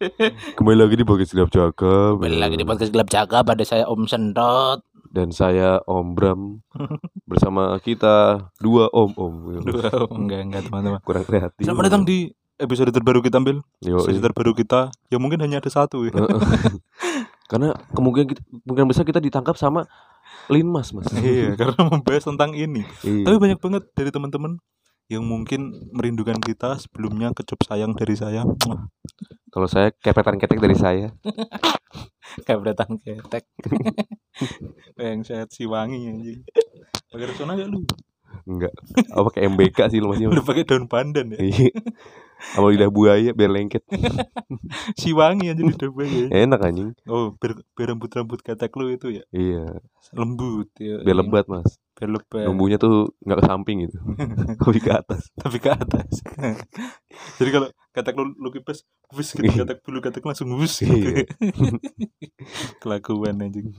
Kembali lagi di podcast Gelap Jaga Kembali lagi di podcast gelap jaga pada saya Om Sentot. Dan saya Om Bram Bersama kita dua om-om enggak enggak teman-teman. Kurang kreatif Selamat datang di episode terbaru kita ambil. Yo, Episode terbaru kita yang mungkin hanya ada satu ya. Karena kemungkinan kita, kemungkinan besar kita ditangkap sama Linmas mas iya, karena membahas tentang ini. Iya. Tapi banyak banget dari teman-teman yang mungkin merindukan kita sebelumnya kecup sayang dari saya. Kalau saya kepetan ketek dari saya Kabretan ketek. yang sehat si wangi anjing. Pakai resona gak lu? Enggak Apa pakai MBK sih lu masih Udah pakai daun pandan ya. Iya Sama lidah buaya biar lengket Si wangi anjing udah banyak. Enak anjing Oh, biar, biar rambut-rambut ketek lu itu ya Iya lembut ya. Biar lebat mas Biar lebat. Numbunya tuh nggak ke samping gitu Tapi ke atas Tapi ke atas. Jadi kalau ketek lu lu kipas, wus gitu ketek bulu ketek langsung gitu. Iya. Kelakuan anjing.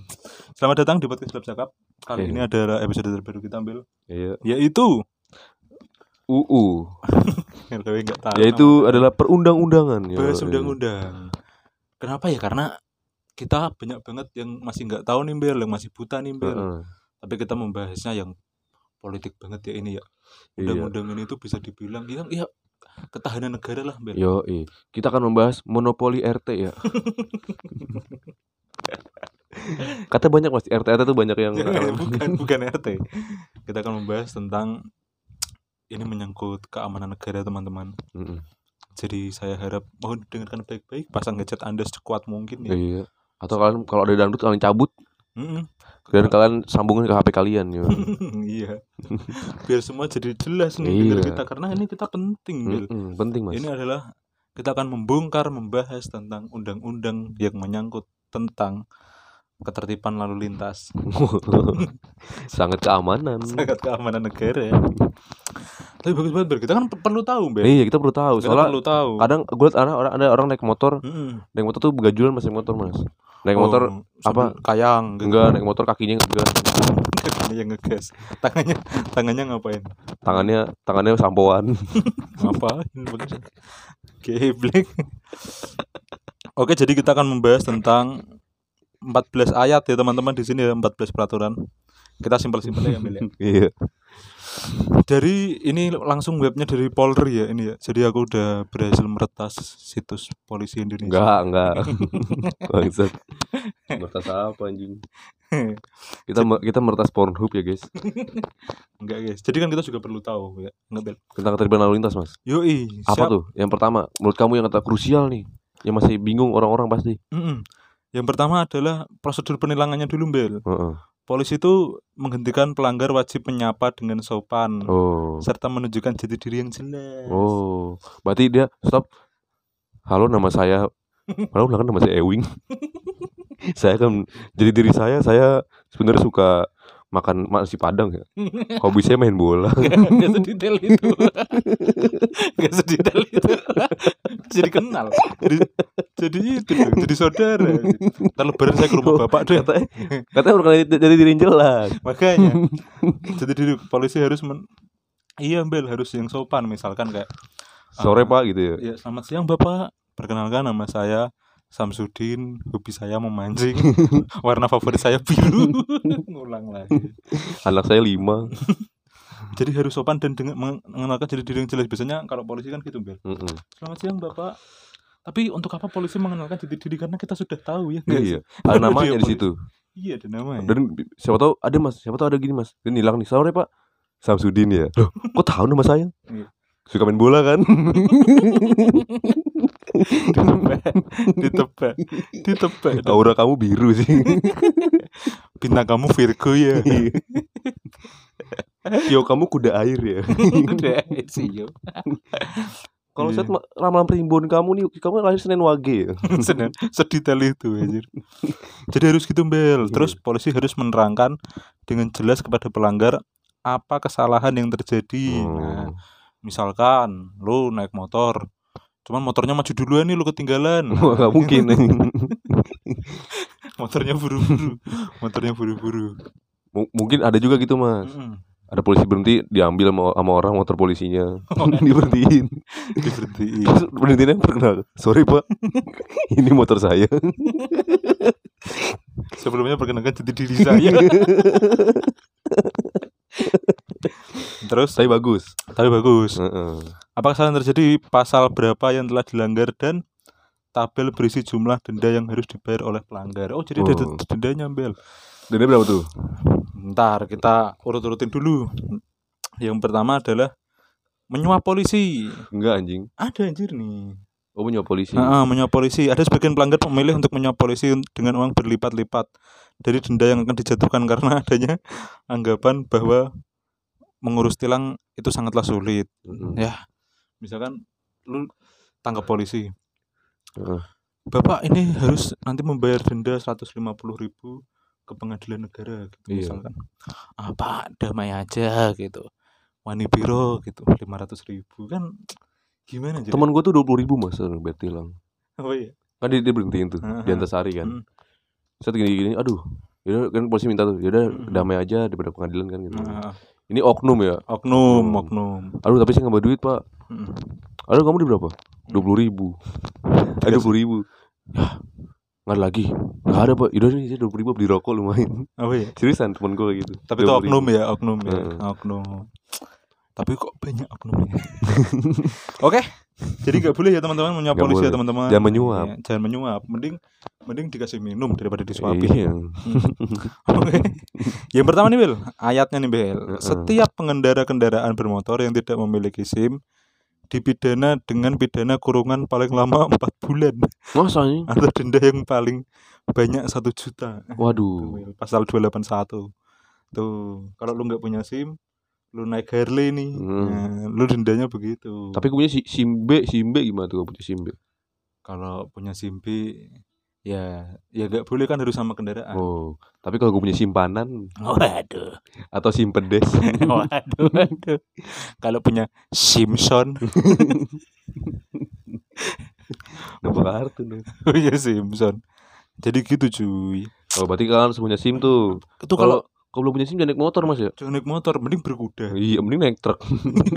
Selamat datang di podcast Club Zakap. Kali Iya. ini ada episode terbaru kita ambil Iya yaitu UU tahu. Yaitu adalah perundang-undangan ya. bahas undang-undang. Kenapa ya? Karena kita banyak banget yang masih nggak tahu nih Bel, yang masih buta nih Bel. Heeh. Tapi kita membahasnya yang politik banget ya ini ya. Iya. Undang-undang ini tuh bisa dibilang ya, ya ketahanan negara lah Bel. Yo, kita akan membahas monopoli RT ya. Kata banyak mas, RT RT tuh banyak yang bukan bukan RT. Kita akan membahas tentang ini menyangkut keamanan negara teman-teman. Mm-mm. Jadi saya harap mohon dengarkan baik-baik, pasang gadget Anda sekuat mungkin ya. Iya. Atau kalian kalau ada dangdut kalian cabut Mm-mm. dan kalian sambungin ke HP kalian yo. iya. Biar semua jadi jelas nih Iya. dengar kita karena ini kita penting, Bil. Mm-mm, penting mas. Ini adalah kita akan membongkar membahas tentang undang-undang yang menyangkut tentang ketertiban lalu lintas, Sangat keamanan. sangat keamanan negara ya. Tapi bagus banget, kita kan pe- perlu tahu, Bel. Iya kita perlu tahu. Kita Soalnya perlu tahu. kadang gue liat ada orang ada orang naik motor, Mm-mm. naik motor tuh begajulan mas naik motor mas. Naik Oh, motor apa? kayang gitu. enggak naik motor kakinya enggak, Kakinya yang ngegas. Tangannya tangannya ngapain? tangannya tangannya sampoan. Ngapain? Geblek. Oke, jadi kita akan membahas tentang 14 ayat ya teman-teman di sini ya 14 peraturan. Kita simpel-simpel ya, Mel, ya. Iya. Dari ini langsung webnya dari Polri ya ini ya. Jadi aku udah berhasil meretas situs polisi Indonesia. Enggak, enggak. Bangsat. Mertas apa anjing? Kita me- kita mertas Pornhub ya, guys. Enggak, guys. Jadi kan kita juga perlu tahu ya. Enggak, Bel. Tentang ketertiban lalu lintas, Mas. Yoi, Apa siap. tuh? Yang pertama, menurut kamu yang kata krusial nih. Yang masih bingung orang-orang pasti. Mm-mm. Yang pertama adalah prosedur penilangannya dulu, Bel. Heeh. Polisi itu menghentikan pelanggar wajib menyapa dengan sopan Oh. serta menunjukkan jati diri yang jelas. Oh. Berarti dia stop. Halo, nama saya Halo, belakang nama saya Ewing. saya kan jadi diri saya, saya sebenarnya suka makan nasi padang ya. Hobi saya main bola. Gak sedetail itu. Gak sedetail itu. jadi kenal. Jadi, jadi itu jadi saudara. Ntar lebaran saya ke rumah bapak deh. katanya, katanya bukan jadi, jadi diri jelas. Makanya. Jadi diri polisi harus men Iya, Bel, harus yang sopan misalkan kayak Sore ah, Pak gitu ya. Ya, selamat siang Bapak. Perkenalkan nama saya Samsudin, hobi saya memancing. Warna favorit saya biru. Ngulang lagi. Anak saya lima. Jadi harus sopan dan dengan mengenalkan jadi diri yang jelas. Biasanya kalau polisi kan gitu, Bel. Mm-mm. Selamat siang Bapak. Tapi untuk apa polisi mengenalkan jati diri karena kita sudah tahu ya. Iya. sih? Ada namanya di situ. Iya, ada namanya. Dan siapa tahu ada Mas, siapa tahu ada gini Mas. Dia hilang nih. Sore Pak. Samsudin ya. Loh, kok tahu nama saya? Iya. Suka main bola kan? ditebak, ditebak, ditebak. Aura kamu biru sih. Bintang kamu Virgo ya. Yo kamu kuda air ya. Udah sih yo. Kalau Iya. saya ma- ramalan primbon kamu nih, kamu lahir Senin Wage ya. Senin sedetail itu anjir. Jadi harus gitu Bel. Terus polisi harus menerangkan dengan jelas kepada pelanggar apa kesalahan yang terjadi. Nah, Oh. misalkan lu naik motor, cuman motornya maju duluan nih lu ketinggalan. Wah, nggak mungkin. motornya buru-buru. motornya buru-buru. M- mungkin ada juga gitu Mas. Mm-mm. ada polisi berhenti diambil sama, sama orang motor polisinya Oh, diberhentiin Diberhentiin. Terus berhentinya perkenal sorry pak ini motor saya Sebelumnya perkenalkan jati diri saya. Terus saya bagus tapi bagus. Heeh. Apa kesalahan terjadi pasal berapa yang telah dilanggar dan tabel berisi jumlah denda yang harus dibayar oleh pelanggar. Oh, jadi ada Oh. dendanya, Bel. denda berapa tuh Ntar kita urut-urutin dulu. Yang pertama adalah menyuap polisi. enggak anjing Ada anjir nih. oh punya polisi Heeh, menyuap polisi. Ada sebagian pelanggar memilih untuk menyuap polisi dengan uang berlipat-lipat dari denda yang akan dijatuhkan karena adanya anggapan bahwa mengurus tilang itu sangatlah sulit. Mm-mm. Ya, misalkan lu tangkap polisi. Heeh. Bapak ini harus nanti membayar denda 150.000 ribu ke pengadilan negara gitu Iya. misalkan. Ah, Pak, damai aja gitu. Wani biro gitu, 500.000 ribu kan gimana jadi? teman gue tuh dua puluh ribu mas bayar tilang Oh iya. kan dia, dia berhentiin tuh Heeh. di Antasari kan Hmm. saya gini gini aduh yaudah kan polisi minta tuh yaudah Hmm. damai aja daripada pengadilan kan gitu Nah, ini oknum ya oknum, Hmm. oknum. aduh tapi saya nggak bawa duit pak Mm. aduh kamu di berapa dua puluh ribu eh dua puluh ribu ya nggak ada lagi nggak ada pak yaudah nih saya dua puluh ribu beli rokok lumayan Oh iya. seriusan temen gue gitu Tapi itu 20.000. oknum ya, oknum ya, Heeh. oknum. Tapi kok banyak oknumnya. Oke. Jadi nggak boleh ya teman-teman menyuap Nggak polisi ya boleh. teman-teman. Jangan menyuap. Iya, jangan menyuap. Mending mending dikasih minum daripada disuapi. iya Oke. Yang pertama nih Bel, ayatnya nih Bel. Setiap pengendara kendaraan bermotor yang tidak memiliki SIM dipidana dengan pidana kurungan paling lama empat bulan masa nih atau denda yang paling banyak satu juta. waduh pasal 281 tuh kalau lu nggak punya SIM lu naik Harley nih. Hmm. nah, lu dendanya begitu. Tapi punya si sim B sim B gimana tuh punya sim B kalau punya SIM B ya ya nggak boleh kan harus sama kendaraan. Oh tapi kalau gue punya simpanan. Waduh. Atau sim pedes. Waduh waduh. Kalau punya Simpson. Nama kartu nih oh iya Simpson. Jadi gitu cuy. Oh berarti kalian punya sim tuh. Itu kalau kalau belum punya sim jangan naik motor mas ya? Jangan naik motor mending berkuda. Iya mending naik truk.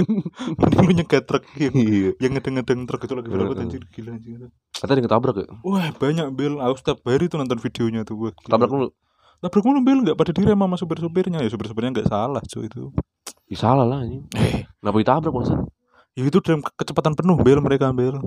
Mending lu nyegat truk yang iya. Yang ngedeng-ngedeng truk itu lagi berapa anjir? Gila anjir. Ada yang ketabrak ya? Wah banyak bel. Aku setiap hari tuh nonton videonya tuh Gila. tabrak lu Tabrak mulu Bel. Nggak pada direm sama supir-supirnya. Ya supir-supirnya nggak salah cuy itu. Ih, salah lah anjing. Eh, kenapa ditabrak maksud ya itu dalam ke- kecepatan penuh Bel mereka Bel.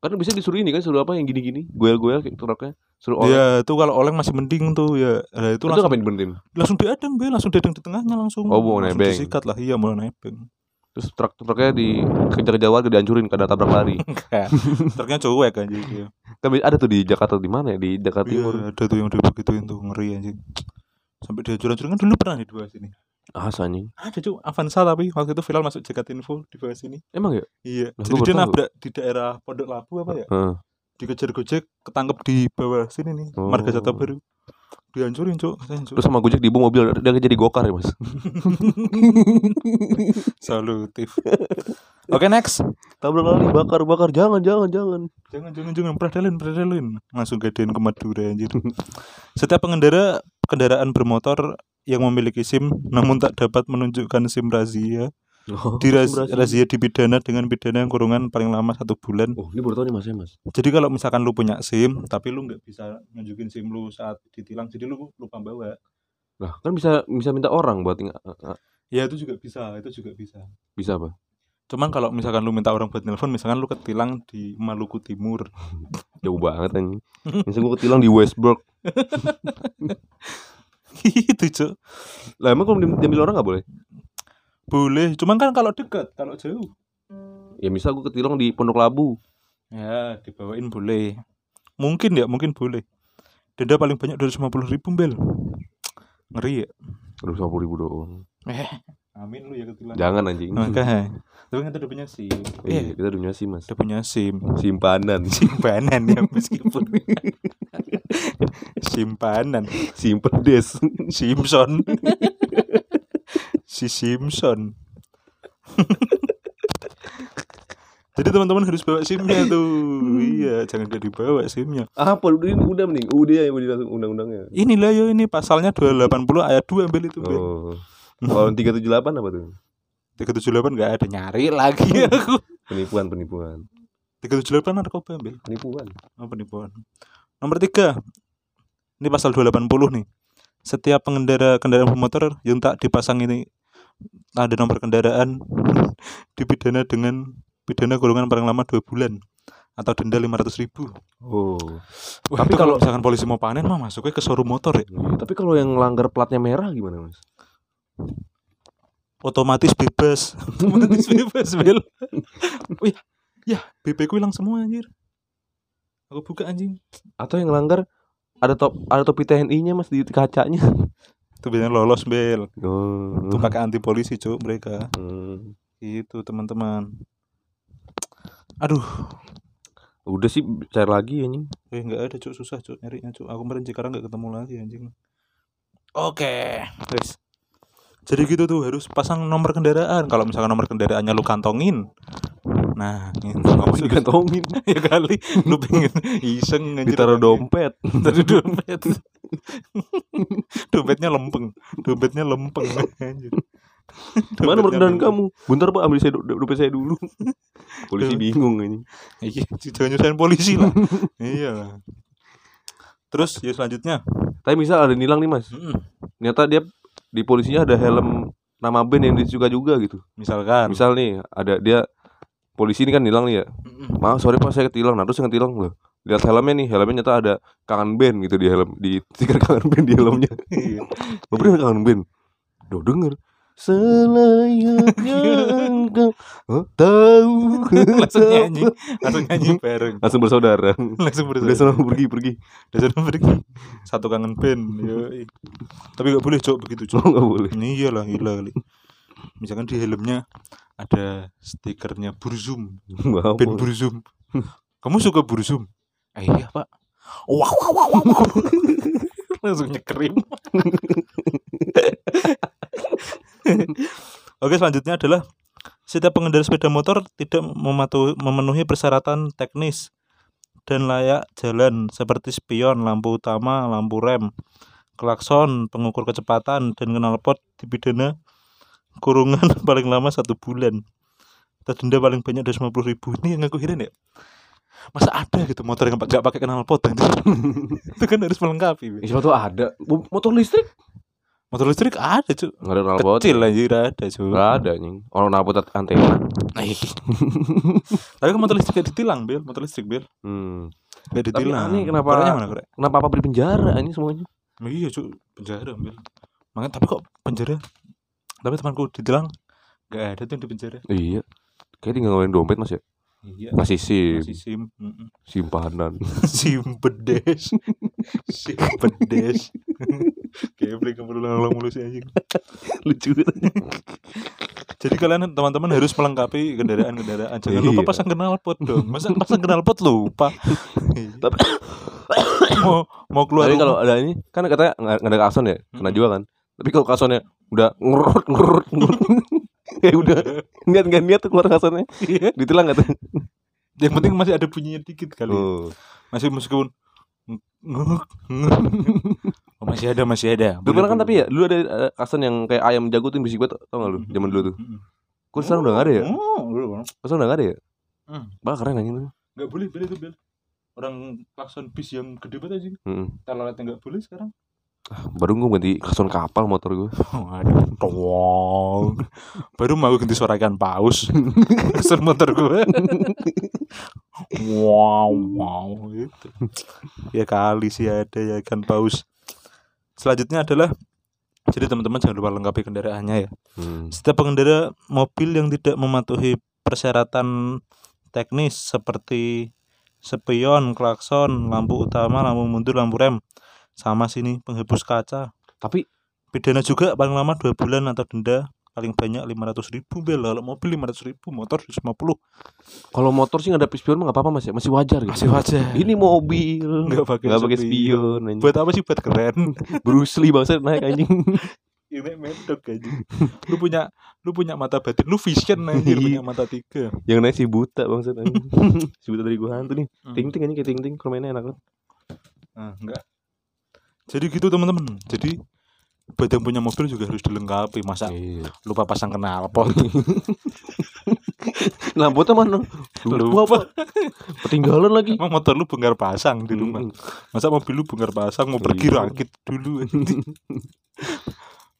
Kan bisa disuruh ini kan suruh apa yang gini-gini goel-goel kayak truknya suruh oleng Ya itu kalau oleng masih mending tuh ya. Nah, itu itu langsung ngapain diberhentiin langsung diadang Bel, langsung diadang di tengahnya langsung. Oh, mau nebeng. Disikat lah, iya mau nebeng. terus truk truknya di kejar-kejar warga dihancurin karena tabrak lari. Truknya cuek aja gitu. kan ada tuh di Jakarta di mana ya di Jakarta Timur Iya, ada tuh yang udah begituin tuh ngeri anjing. Sampai dihancur-hancurin kan dulu pernah dibahas ini. Ah anjing. Ada cuy, Avanza tapi waktu itu viral masuk Jakarta Info dibahas ini. emang ya? Iya, Lah, jadi dia nabrak di daerah Pondok Labu apa ya? Heeh. dikejar gojek ketangkep di bawah sini nih Oh. marga Jata Baru. Dihancurin cuk. Terus sama Gojek di mobil dia jadi gokar ya mas? Solutif oke next. Tabrak lari bakar bakar jangan jangan jangan. Jangan jangan jangan. Predelin predelin langsung gadein ke Madura anjir. Setiap pengendara kendaraan bermotor yang memiliki SIM namun tak dapat menunjukkan SIM razia oh, di raz- razia dipidana dengan pidana yang kurungan paling lama satu bulan oh ini baru tahu nih mas ya mas jadi kalau misalkan lu punya SIM tapi lu nggak bisa nunjukin SIM lu saat ditilang jadi lu lupa bawa Lah, kan bisa bisa minta orang buat ya itu juga bisa itu juga bisa bisa apa? Cuman kalau misalkan lu minta orang buat nelpon, misalkan lu ketilang di Maluku Timur. Jauh banget anjing. Misal gua ketilang di Westbrook. itu, Cuk. Lah emang kalau di- diambil orang nggak boleh? Boleh, cuman kan kalau dekat, kalau jauh. Ya misal gua ketilang di Pondok Labu. Ya, dibawain boleh. Mungkin ya, mungkin boleh. Denda paling banyak 250 ribu, Bel. Ngeri ya. Terus 50 ribu doang. Eh, amin lu ya ketilang. Jangan anjing. Makanya. Tapi kan udah punya SIM. Iya, Eh, kita udah punya SIM mas. udah punya SIM. Simpanan. Simpanan ya meskipun. Simpanan. SIM pedes. Simpson. si Simpson. Jadi teman-teman harus bawa SIM-nya tuh. iya, jangan gak dibawa SIM-nya. Apa ini udah mending udah ya yang mau dilangsung undang-undangnya. Inilah yo ini pasalnya 280 ayat 2 ambil itu. Oh. Kalau 378 apa tuh? 378 nggak ada nyari lagi aku. Penipuan, penipuan. 378 narkoba ambil. Penipuan. Oh, penipuan. Nomor tiga, ini pasal 280 nih. Setiap pengendara kendaraan bermotor yang tak dipasang ini ada nomor kendaraan dipidana dengan pidana kurungan paling lama dua bulan atau denda 500 ribu. Oh. Wah, Tapi kalau kalau- misalkan polisi mau panen mah masuknya ke showroom motor ya. Iya, Tapi kalau yang langgar platnya merah gimana, Mas? Otomatis bebas. Otomatis bebas, Bel. Wih, ya BP ku hilang semua anjir. Aku buka anjing. Atau yang langgar ada top ada topi TNI-nya Mas di kacanya. Itu biasanya lolos, Bel. Oh. Itu pakai anti polisi, Cuk, mereka. Hmm. Itu, teman-teman. Aduh, Udah sih cair lagi anjing. Eh nggak ada cuk susah cuk nyarinya cuk. Aku kemarin sekarang nggak ketemu lagi anjing. Oke, guys. Jadi gitu tuh harus pasang nomor kendaraan. Kalau misalkan nomor kendaraannya lu kantongin, nah gitu. Ngapain digantongin? ya kali lu pengen iseng anjir. Ditaruh dompet. Taruh dompet. Dompetnya lempeng. Dompetnya lempeng anjir. Mana nomor Dompetnya kendaraan lempeng. kamu? Bentar Pak, ambil saya do- dompet saya dulu. Polisi bingung anjing. Iya, jangan nyusahin polisi lah. iya. Terus ya selanjutnya. Tapi misal ada nilang nih Mas. Mm-mm. Ternyata dia di polisinya ada helm nama band yang disuka juga gitu. Misalkan. Misal nih ada dia polisi ini kan nilang nih ya. Maaf sorry Pak saya ketilang. Nah terus yang ketilang loh. Lihat helmnya nih, helmnya nyata ada kangen band gitu di helm di stiker kangen band di helmnya. Bapak ada kangen band. Duh denger Selayaknya engkau oh, tahu langsung nyanyi langsung nyanyi bareng Langsung bersaudara langsung Udah bersaudara sana pergi pergi udah sana pergi satu kangen band yoi. tapi gak boleh cok begitu Oh cok gak boleh iya lah gila kali misalkan di helmnya ada stikernya Burzum. Gak band Burzum. Kamu suka Burzum? Eh, iya pak. Wah wah wah wah, wah. langsung nyekerim Oke selanjutnya adalah setiap pengendara sepeda motor tidak mematuhi, memenuhi persyaratan teknis dan layak jalan seperti spion, lampu utama, lampu rem, klakson, pengukur kecepatan dan knalpot dipidana kurungan paling lama satu bulan atau denda paling banyak dari puluh ribu ini yang aku heran ya masa ada gitu motor yang nggak pakai knalpot anjir? itu kan harus melengkapi. Ya, tuh ada Mo- Motor listrik motor listrik ada cuy Gak ada knalpot kecil anjir ada cuy Gak ada anjing Orang knalpot antena Nah, iya. Tapi kan motor listrik gak ditilang, Bil. Motor listrik, Bil. hmm. Gak ditilang. aneh, kenapa- mana, korek? Kenapa apa di penjara ini semuanya iya, Cuk. Penjara, Bil. Makanya tapi kok penjara? Tapi temanku ditilang gak ada tuh yang di penjara. Iya Kayak tinggal ngeluarin dompet mas ya Iya. Ngasih SIM Masih sim. Mm-mm. Simpanan sim pedes. sim pedes. Kayak kamu ulang-ulang mulu sih anjing. Lucu Jadi kalian teman-teman harus melengkapi kendaraan-kendaraan. Jangan Iya. lupa pasang knalpot dong. Masa pasang knalpot lupa. Tapi mau mau keluar Tapi kalau ada ini Kan katanya nggak ada kason ya Kena juga kan Tapi kalau kasonnya Udah ngerut ngerut ngerut Kayak udah Niat gak niat tuh keluar kasonnya Iya. Ditilang gak tuh Yang penting masih ada bunyinya dikit kali. Oh Masih meskipun oh, masih ada masih ada. Dulu kan tapi ya Dulu ada kason yang kayak ayam jago tuh berisik banget Tau gak lu Zaman dulu tuh Kok sekarang udah gak ada ya Oh. Kok sekarang udah gak ada ya Hmm. Bah keren anjing tuh Nggak boleh boleh tuh Bel. Orang klakson bis yang gede banget aja. Mm-mm. Teloletnya nggak boleh sekarang. Baru gue ganti kason kapal motor gue aduh. Towong. Baru mau ganti suara ikan paus. Klakson motor gue. wow, wow gitu. Ya kali sih ada ya ikan paus. Selanjutnya adalah jadi teman-teman jangan lupa lengkapi kendaraannya ya. hmm. Setiap pengendara mobil yang tidak mematuhi persyaratan teknis seperti spion, klakson, lampu utama, lampu mundur, lampu rem, sama sini penghapus kaca. Tapi Pidana juga paling lama dua bulan atau denda paling banyak 500 ribu bel kalau mobil 500 ribu motor 150 kalau motor sih nggak ada spion mah nggak apa-apa mas ya. Masih wajar gitu. Masih wajar. Ini mobil. Nggak pakai Nggak pakai spion. anjing. buat apa sih? Buat keren. Bruce Lee bangsa naik anjing. Ini medok aja lu punya lu punya mata batin lu vision anjir punya mata tiga. Yang naik si buta bangsa anjing. Si buta dari gua hantu nih. Ting ting anjing kayak ting ting Kalau mainnya enak banget. Nah, enggak. Jadi gitu teman-teman. Jadi buat yang punya mobil juga harus dilengkapi masa Iya. lupa pasang knalpot Lampunya mana? Lupa, Lupa. apa? Ketinggalan lagi. emang motor lu bongkar pasang di rumah masa mobil lu bongkar pasang mau pergi Iya. rakit dulu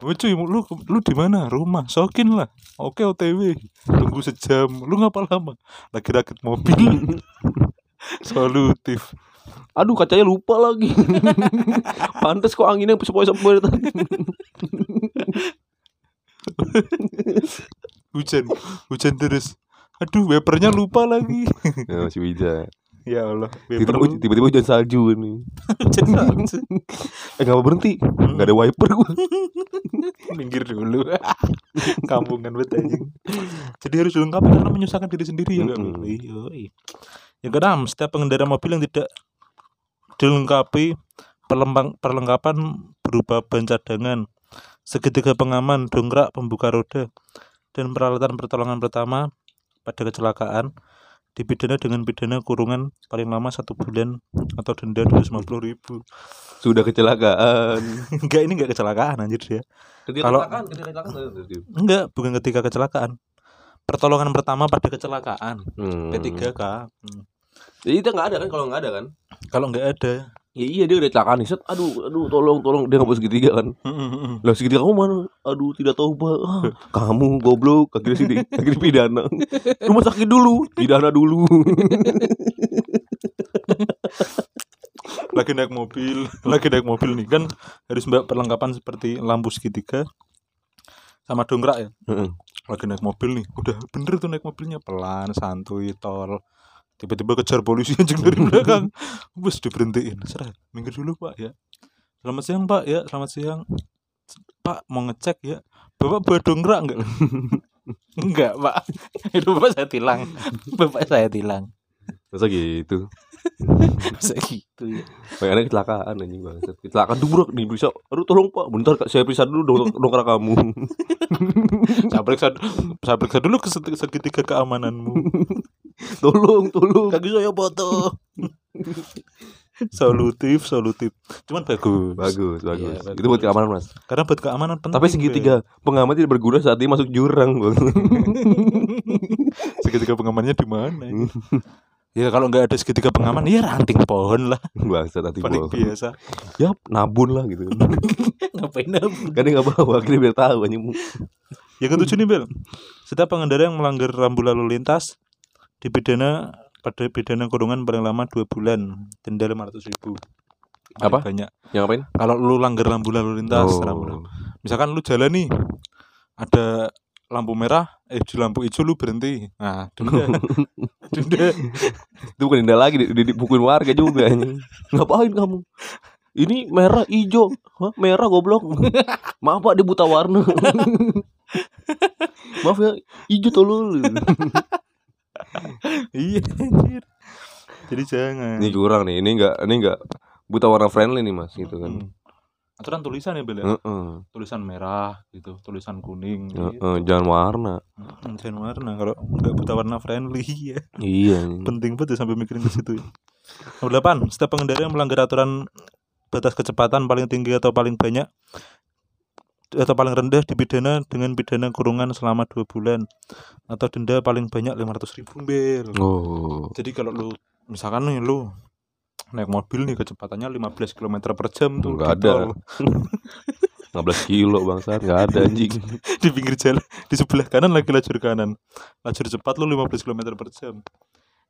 Oh, cuy, lu lu di mana? Rumah. Sokin lah. Oke, OTW. Tunggu sejam. Lu ngapa lama? Lagi rakit mobil. Solutif. Aduh kacanya lupa lagi. Pantes kok anginnya sepoi-sepoi tadi. Hujan. Hujan terus. Aduh, wipernya lupa lagi. Ya, masih bisa. ya Allah, Tiba-tiba, tiba-tiba hujan salju nih. hujan salju. Eh gak mau berhenti. Gak ada wiper gua. Minggir dulu. Kampungan banget anjing. Jadi harus dilengkapi karena menyusahkan diri sendiri ya enggak? Mm-mm. Iya. Yang keenam, setiap pengendara mobil yang tidak dilengkapi perlengkapan berupa ban cadangan, segitiga pengaman, dongkrak, pembuka roda, dan peralatan pertolongan pertama pada kecelakaan dipidana dengan pidana kurungan paling lama satu bulan atau denda dua ribu Sudah kecelakaan. enggak ini enggak kecelakaan anjir dia Ketika Kalau- kecelakaan, ketika kecelakaan. Enggak, bukan ketika kecelakaan. Pertolongan pertama pada kecelakaan. Hmm. P3K. Hmm. Jadi itu nggak ada kan kalau nggak ada kan? Kalau enggak ada. Ya iya dia udah kecelakaan nih set. Aduh, aduh tolong tolong dia nggak segitiga kan. Lah segitiga kamu mana? Aduh tidak tahu pak. Ah, kamu goblok. Akhirnya sini, akhirnya pidana. Rumah sakit dulu, pidana dulu. lagi naik mobil, lagi naik mobil nih kan harus mbak perlengkapan seperti lampu segitiga sama dongkrak ya. Heeh. Lagi naik mobil nih, udah bener tuh naik mobilnya pelan, santuy, tol. Tiba-tiba kejar polisi anjing dari belakang. Bus diberhentiin. Seret, minggir dulu Pak ya. Selamat siang Pak ya, selamat siang. Pak mau ngecek ya. Bapak bawa dongkrak enggak? enggak, Pak. Itu Bapak saya tilang. Bapak saya tilang. Masa gitu. Masa gitu ya. Kayaknya kecelakaan anjing banget. Kecelakaan dubrak nih bisa. Aduh tolong pak, bentar saya periksa dulu dong dongkrak kamu. Saya periksa, saya periksa dulu segitiga keamananmu. tolong, tolong. Kaki saya foto. solutif, solutif. Cuman bagus. Bagus, bagus. Iya, Itu buat bagus. keamanan mas. Karena buat keamanan penting. Tapi segitiga pengaman tidak berguna saat dia masuk jurang bang. segitiga pengamannya di mana? ya kalau nggak ada segitiga pengaman, ya ranting pohon lah. Bangsa nanti Paling bawa. biasa. Ya nabun lah gitu. Ngapain nabung? kan nggak bawa, akhirnya biar tahu anjing. Yang ketujuh nih Bel Setiap pengendara yang melanggar rambu lalu lintas Dipidana pada pidana kurungan paling lama 2 bulan Denda 500 ribu Apa? Banyak Yang ngapain? Kalau lu langgar rambu lalu lintas Oh. Misalkan lu jalan nih Ada lampu merah Eh di lampu hijau lu berhenti Nah denda Denda Itu bukan denda lagi, di- di- dipukulin warga juga. Ngapain kamu? Ini merah hijau. Hah, merah goblok. Maaf Pak, dia buta warna. Maaf ya, hijau tolol. Iya anjir Jadi jangan ini kurang nih, ini enggak ini enggak buta warna friendly nih Mas gitu kan. Aturan tulisan ya Bel ya? Heeh. Tulisan merah gitu Tulisan kuning gitu. Heeh, jangan warna. Jangan warna Kalau nggak buta warna friendly ya Iya. penting banget ya sampai mikirin ke situ. ya. Nomor 8, setiap pengendara yang melanggar aturan batas kecepatan paling tinggi atau paling banyak atau paling rendah dipidana dengan pidana kurungan selama dua bulan atau denda paling banyak 500 ribu bel. Oh. Jadi kalau lu misalkan nih lu naik mobil nih kecepatannya 15 km per jam tuh Nggak ada. tol. 15 kilo bangsat nggak ada anjing. di pinggir jalan di sebelah kanan lagi lajur kanan lajur cepat lu 15 km per jam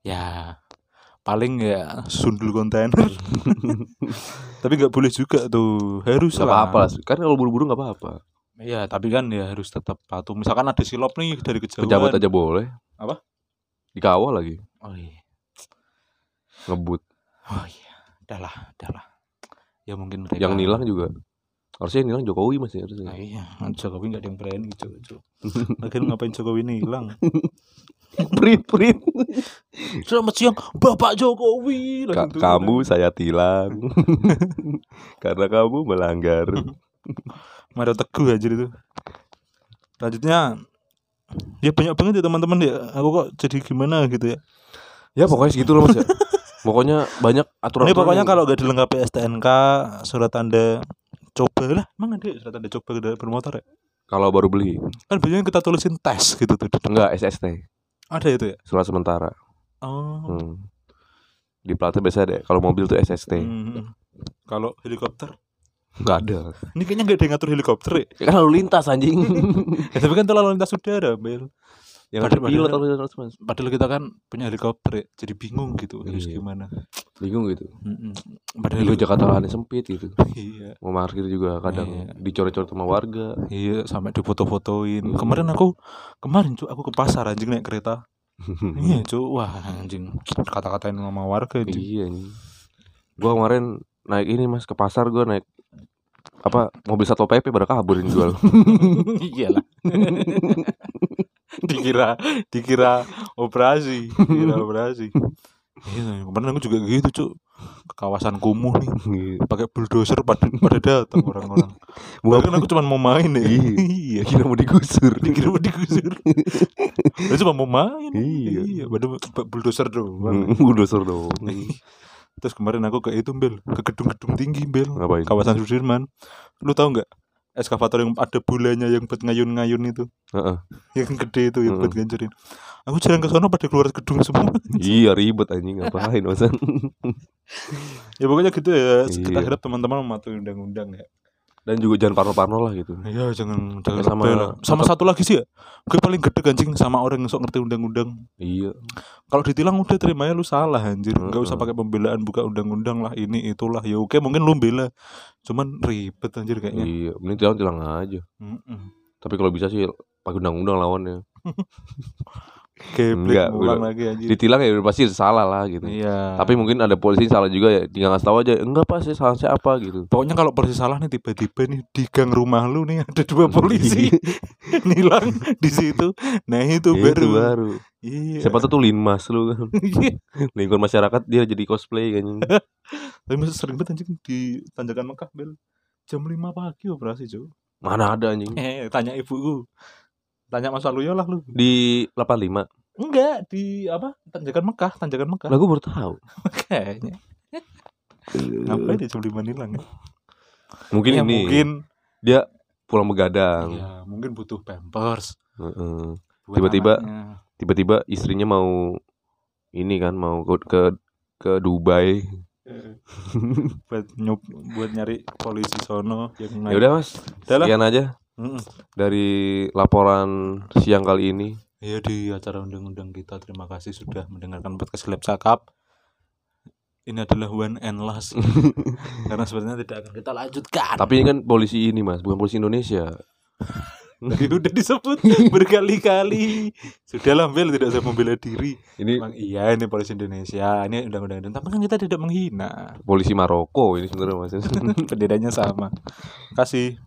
ya paling ya sundul kontainer tapi nggak boleh juga tuh harus Gak lah apa-apa lah. Kan kalau buru-buru gak apa-apa. iya tapi kan ya harus tetap patuh misalkan ada silop nih dari kejauhan Pejabat aja boleh. Apa? Dikawal lagi. oh iya Ngebut. oh iya udahlah udahlah ya mungkin mereka Yang nilang juga. Harusnya nilang Jokowi Mas ya harusnya. Ah, iya Jokowi nggak ada yang berani gitu. Lagian ngapain Jokowi ini Prit prit. Selamat siang Bapak Jokowi Ka- kamu saya tilang. Karena kamu melanggar. Mario Teguh aja itu. Selanjutnya ya banyak banget ya teman-teman ya. Aku kok jadi gimana gitu ya. Ya pokoknya segitu loh Mas ya. Pokoknya banyak aturan. Ini pokoknya kalau gak dilengkapi STNK, surat tanda coba lah emang ada surat tanda coba bermotor ya Kalau baru beli kan biasanya kita tulisin tes gitu tuh enggak SST, ada itu ya surat sementara. oh Hmm. Di platnya biasa ada. Kalau mobil tuh SST. Hmm. kalau helikopter Enggak ada. ini kayaknya nggak ada yang ngatur helikopter ya Ya kan lalu lintas anjing. Ya, tapi kan terlalu lintas udara Bel yang Padahal- ada pilot padahal- mas. padahal kita kan punya helikopter ya jadi bingung gitu harus Iya. gimana Bingung gitu. Mm-mm. padahal Dulu Jakarta lahannya sempit gitu. iya Mau parkir juga kadang Iya. dicoret-coret sama warga. iya sampai difoto-fotoin Hmm. kemarin aku kemarin cu aku ke pasar anjing naik kereta iya cu wah anjing kata-katain sama warga anjing iya anjing. Gua kemarin naik ini mas ke pasar gua naik apa mobil satpol pp pada kabur yang jual iyalah dikira dikira operasi dikira operasi. Iya kemarin aku juga gitu cuk. Ke kawasan kumuh nih pakai bulldozer pada pada datang orang-orang. Bukan- Bahkan aku cuma mau main ya Iya. iya. kira mau digusur. Dikira mau digusur. Aku cuma mau main. Iya. iya pada bulldozer doang. Udah seru dong terus kemarin aku ke itu bel. Ke gedung-gedung tinggi bel. Ngapain? Kawasan Sudirman. Lu tahu nggak eskavator yang ada bulanya yang buat ngayun-ngayun itu Heeh. yang gede itu yang Heeh. buat ngancurin aku jalan ke sana pada keluar gedung semua iya ribet anjing ngapain ya pokoknya gitu ya kita Iya. harap teman-teman mematuhi undang-undang ya dan juga jangan parno-parno lah gitu. Iya jangan jangan Sama- sama sama satu lagi sih ya gue paling gede anjing sama orang yang sok ngerti undang-undang. Iya. Kalau ditilang udah terima ya lu salah anjir. Nggak usah Heeh. pakai pembelaan buka undang-undang lah ini itulah. Ya oke mungkin lu bela. Cuman ribet anjir kayaknya. Iya mending tilang tilang aja. Mm-mm. tapi kalau bisa sih pakai undang-undang lawannya Enggak, udah. lagi anjir ditilang ya udah pasti salah lah gitu iya tapi mungkin ada polisi salah juga ya tinggal ngasih tahu aja enggak pak saya salah saya apa gitu Pokoknya kalau polisi salah nih tiba-tiba nih di gang rumah lu nih ada dua polisi nilang di situ. Nah itu Itu baru. baru Iya. siapa tuh tuh linmas lu kan Iya. lingkungan masyarakat dia jadi cosplay kan Tapi masih sering banget anjing di tanjakan Mekah bel. Jam 5 pagi operasi cuy. mana ada anjing Eh tanya ibuku. Tanya Mas Waluyo lah lu. di 85 Enggak di apa? Tanjakan Mekah, tanjakan Mekah. lah gue baru tahu Kayaknya. Ngapain dia jam 5 nilang ya? mungkin Ya, ini mungkin dia pulang begadang ya, mungkin butuh pampers. Tiba-tiba anaknya. tiba-tiba istrinya mau ini kan mau ke ke, ke Dubai buat nyup buat nyari polisi sono yang ya udah mas sekian aja Mm-mm. dari laporan siang kali ini Ya di acara undang-undang kita terima kasih sudah mendengarkan podcast Lab Sakap. Ini adalah one and last karena sebenarnya tidak akan kita lanjutkan. tapi ini kan polisi ini mas bukan polisi Indonesia Tadi udah disebut berkali-kali. Sudahlah Bel tidak usah membela diri. ini Emang iya ini polisi Indonesia, ini undang-undang Indonesia. Tapi kan kita tidak menghina. polisi Maroko ini sebenarnya mas Benderanya sama. Kasih